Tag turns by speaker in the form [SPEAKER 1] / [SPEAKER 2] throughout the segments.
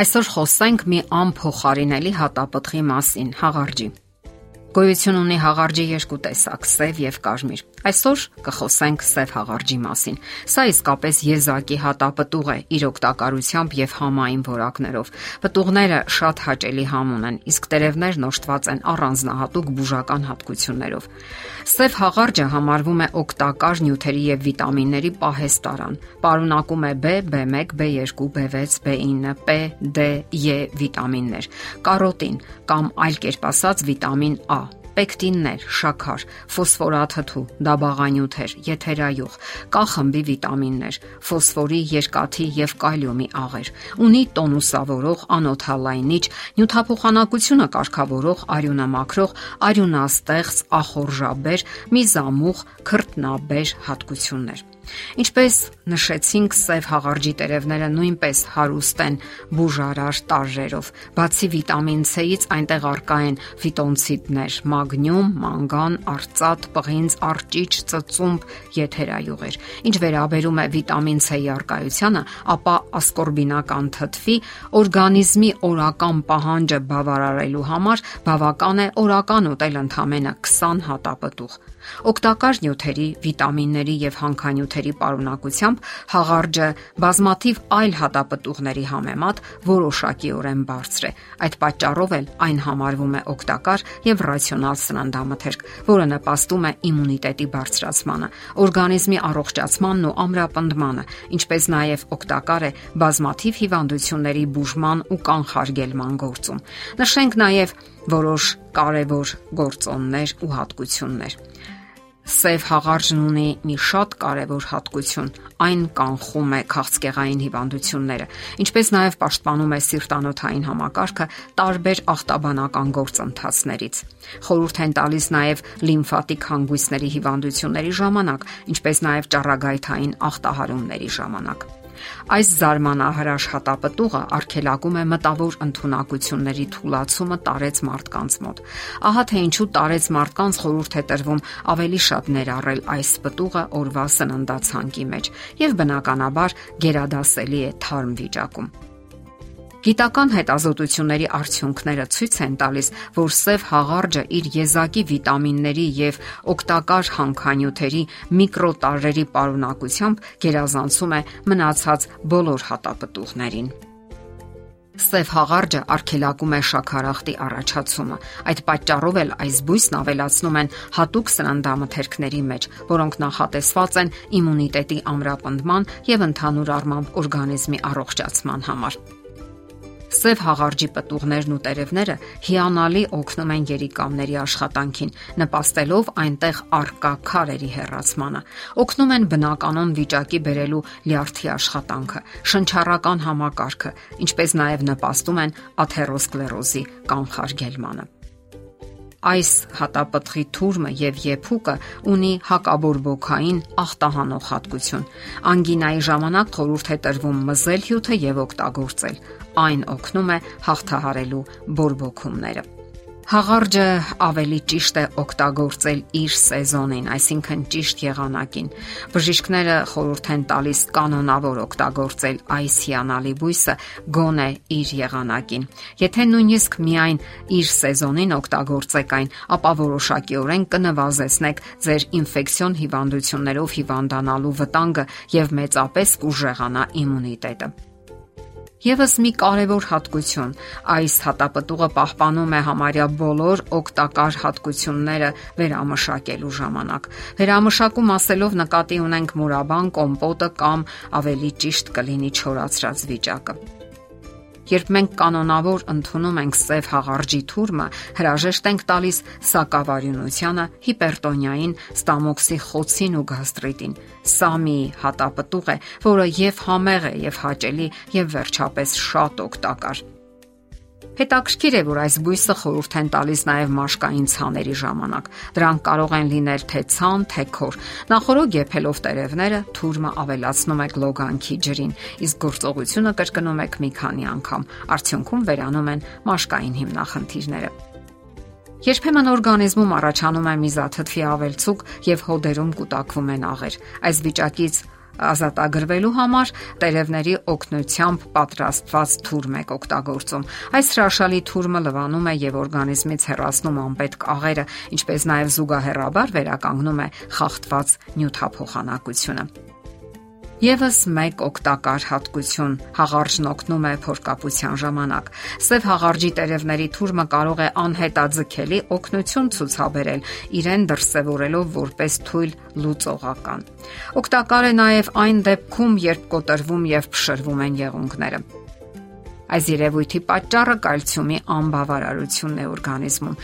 [SPEAKER 1] Այսօր խոսենք մի անփոխարինելի հատապտղի մասին՝ հաղարջի։ Գոյություն ունի հաղարջի երկու տեսակ՝ սև եւ կարմիր։ Այսօր կխոսենք սև հաղարջի մասին։ Սա իսկապես եզակի հատապտուղ է իր օգտակարությամբ եւ համային որակներով։ Պտուղները շատ հաճելի համ ունեն, իսկ տերևներն օժտված են առանձնահատուկ բուժական հատկություններով։ Սև հաղարջը համարվում է օգտակար նյութերի եւ վիտամինների պահեստարան։ Պարունակում է B, B1, B2, B6, B9, P, D, E վիտամիններ, կարոտին կամ այլ կերպ ասած վիտամին A պեկտիններ, շաքար, ֆոսֆորաթթու, դաբաղանյութեր, եթերայուղ, կա խմբի վիտամիններ, ֆոսֆորի, երկաթի եւ կալիումի աղեր։ Ունի տոնուսավորող, անոթալայնիչ, նյութափոխանակությունը կարգավորող, արյունամաքրող, արյունաստեղծ, ախորժաբեր, միզամուղ, քրտնաբեր հատկություններ։ Ինչպես նշեցինք, սև հաղարջի տերևները նույնպես հարուստ են բուժարար տարրերով։ Բացի վիտամին C-ից այնտեղ առկա են ֆիտոնցիդներ՝ մագնիում, մանգան, արծաթ, պղինձ, արճիճ, ծծումբ, եթերայուղեր։ Ինչ վերաբերում է վիտամին C-ի առկայությանը, ապա ասկորբինական թթվի օրգանիզմի օրական պահանջը բավարարելու համար բավական է օրական ուտել ընդամենը 20 հատապտուղ։ Օգտակար նյութերի, վիտամինների եւ հանքանյութերի պարունակությամբ հաղարջը բազմաթիվ այլ հատապտուղների համեմատ որոշակիորեն բարձր է։ Այդ պատճառով էլ այն համարվում է օգտակար եւ ռացիոնալ սննդամթերք, որը նպաստում է իմունիտետի բարձրացմանը, օրգանիզմի առողջացմանն ու ամրապնդմանը, ինչպես նաեւ օգտակար է բազմաթիվ հիվանդությունների բուժման ու կանխարգելման գործում։ Նշենք նաեւ որոշ կարևոր գործոններ ու հատկություններ։ Սև հաղարջն ունի մի շատ կարևոր հատկություն։ Այն կանխում է քաղցկեղային հիվանդությունները, ինչպես նաև պաշտպանում է սիրտանոթային համակարգը տարբեր ախտաբանական գործընթացներից։ Խորհուրդ են տալիս նաև լիմֆատիկ հանգույցների հիվանդությունների ժամանակ, ինչպես նաև ճառագայթային ախտահարումների ժամանակ։ Այս զարմանահրաշ հատապտուղը արգելակում է մտավոր ընտունակությունների թուլացումը տարեց մարդկանց մոտ։ Ահա թե ինչու տարեց մարդկանց խորհուրդ է տրվում ավելի շատ ներառել այս պտուղը օրվա սննդացանկի մեջ եւ բնականաբար գերադասելի է թարմ վիճակում։ Գիտական հետազոտությունների արդյունքները ցույց են տալիս, որ սև հաղարջը իր եզակի վիտամինների եւ օգտակար հանքանյութերի միկրոտարրերի պարունակությամբ գերազանցում է մնացած բոլոր հատապտուղներին։ Սև հաղարջը արգելակում է շաքարախտի առաջացումը։ Այդ պատճառով էլ այս բույսն ավելացնում են հատուկ սննդամթերքների մեջ, որոնք նախատեսված են իմունիտետի ամրապնդման եւ ընդհանուր առմամբ օրգանիզմի առողջացման համար։ Սև հաղարջի պտուղներն ու տերևները հիանալի օգնում են երիկամների աշխատանքին, նպաստելով այնտեղ արկա քարերի հեռացմանը։ Օգնում են բնականon վիճակի բերելու լյարդի աշխատանքը, շնչառական համակարգը, ինչպես նաև նպաստում են աթերոսկլերոզի կանխարգելմանը այս հատապտղի թուրմը եւ եփուկը ունի հակաբորբոքային ախտահանող հատկություն։ Անգինայի ժամանակ խորհուրդ է տրվում մզել հյութը եւ օգտագործել։ Այն օգնում է հաղթահարելու բորբոքումները։ Հաղարջը ավելի ճիշտ է օգտագործել իր սեզոնին, այսինքն ճիշտ եղանակին։ Բժիշկները խորհուրդ են տալիս կանոնավոր օգտագործել այս հիանալի բույսը գոնե իր եղանակին։ Եթե նույնիսկ միայն իր սեզոնին օգտագործեք այն, ապա որոշակիորեն կնվազեցնեք ձեր ինֆեկցիոն հիվանդություններով հիվանդանալու վտանգը եւ մեծապես կուժեղանա իմունիտետը։ Եվս մի կարևոր հատկություն այս հատապտուղը պահպանում է համարյա բոլոր օգտակար հատկությունները վերամշակելու ժամանակ։ Վերամշակում ասելով նկատի ունենք մուրաբան, կոմպոտը կամ ավելի ճիշտ կլինի չորացրած վիճակը։ Երբ մենք կանոնավոր ընդունում ենք սև հաղարջի թուրմը, հրաժեշտ ենք տալիս սակավարյունությանը, հիպերտոնիային, ստամոքսի խոցին ու գաստրիտին։ Սա մի հատապտուղ է, որը եւ համեղ է, եւ հաճելի, եւ վերջապես շատ օգտակար։ Հետաքրքիր է, որ այս բույսը խորհուրդ են տալիս նաև մաշկային ցաների ժամանակ։ Դրանք կարող են լինել թե ցան, թե քոր։ Նախորոք եփելով տերևները թուրմը ավելացնում է գլոգանքի ջրին, իսկ գործողությունը կրկնում եք մի քանի անգամ։ Արդյունքում վերանում են մաշկային հիմնախնդիրները։ Երբեմն օրգանիզմում առաջանում է միզաթթվի ավելցուկ եւ հոդերում կուտակվում են աղեր։ Այս վիճակից ազատագրվելու համար տերևների օգնությամբ պատրաստված թուրմ եք օգտագործում։ Այս հրաշալի թուրմը լվանում է եւ օրգանիզմից հեռացնում անպետք աղերը, ինչպես նաեւ զուգահեռաբար վերականգնում է խախտված նյութափոխանակությունը։ Եվս մեկ օգտակար հատկություն հաղարջն օգնում է փորկապության ժամանակ։ Սև հաղարջի տերևների թուրմը կարող է անհետաձգելի օգնություն ցուցաբերել, իրեն դրսևորելով որպես թույլ լուծողական։ Օգտակար է նաև այն դեպքում, երբ կոտրվում եւ փշրվում են եղունգները։ Այս երևույթի պատճառը կալցիումի անբավարարությունն է օրգանիզմում։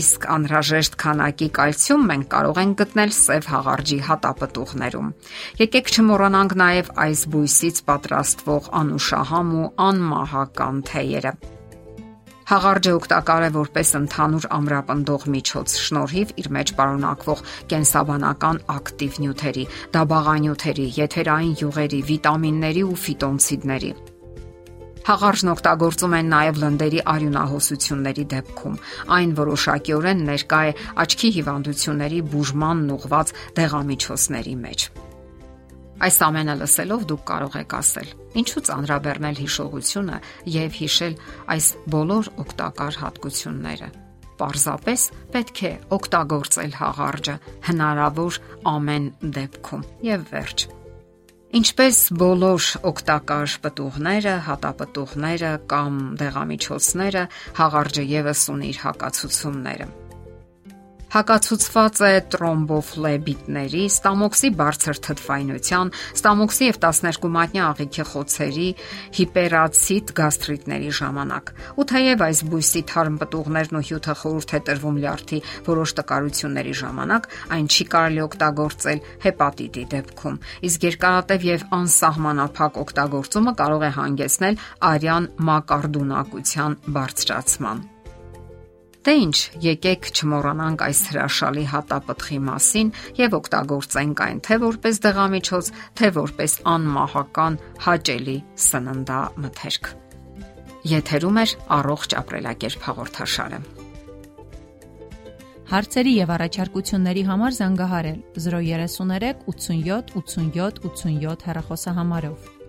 [SPEAKER 1] Իսկ անհրաժեշտ քանակի կալցիում մենք կարող ենք գտնել սև հաղարջի հատապտուղներում։ Եկեք չմոռանանք նաև այս բույսից պատրաստվող անուշահամ ու անմահական թեյերը։ Հաղարջը օգտակար է որպես ընդհանուր ամրապնդող միջոց շնորհիվ իր մեջ պարունակվող կենսաբանական ակտիվ նյութերի, դաբաղանյութերի, եթերային յուղերի, վիտամինների ու ֆիտոնցիդների։ Հաղարժն օգտագործում են նաև լնդերի արյունահոսությունների դեպքում։ Այն որոշակիորեն ներկա է աչքի հիվանդությունների բուժմանն ուղված դեղամիջոցների մեջ։ Այս ամենը լսելով դուք կարող եք ասել. Ինչու՞ ծանրաբեռնել հիշողությունը եւ հիշել այս բոլոր օգտակար հատկությունները։ Պարզապես պետք է օգտագործել հաղարջը հնարավոր ամեն դեպքում եւ վերջ։ Ինչպես բոլոր օգտակար պտուղները, հատապտուղները կամ դեղամիջոցները, հաղարջը եւս ունի իր հակացությունները հակացուցված է տրոմբոֆլեբիտների, ստամոքսի բարձր թթվայնության, ստամոքսի եւ 12 մատնյա աղիքի խոցերի, հիպերացիտ գաստրիտների ժամանակ։ Ու թեև այս բույսի թարմ պտուղներն ու հյութը խորհուրդ է տրվում լյարդի որոշ տկարությունների ժամանակ, այն չի կարելի օգտագործել հեպատիտի դեպքում։ Իսկ երկարատև եւ անսահմանափակ օգտագործումը կարող է հանգեցնել արյան մակարդունակության բարձրացման։ Դե ինչ, եկեք չմոռանանք այս հրաշալի հատապտխի մասին եւ օգտագործենք այն թե որպես դեղամիջոց, թե որպես անմահական հաճելի սննդամթերք։ Եթերում է առողջ ապրելակերպ հաղորդաշարը։
[SPEAKER 2] Հարցերի եւ առաջարկությունների համար զանգահարել 033 87 87 87 հեռախոսահամարով։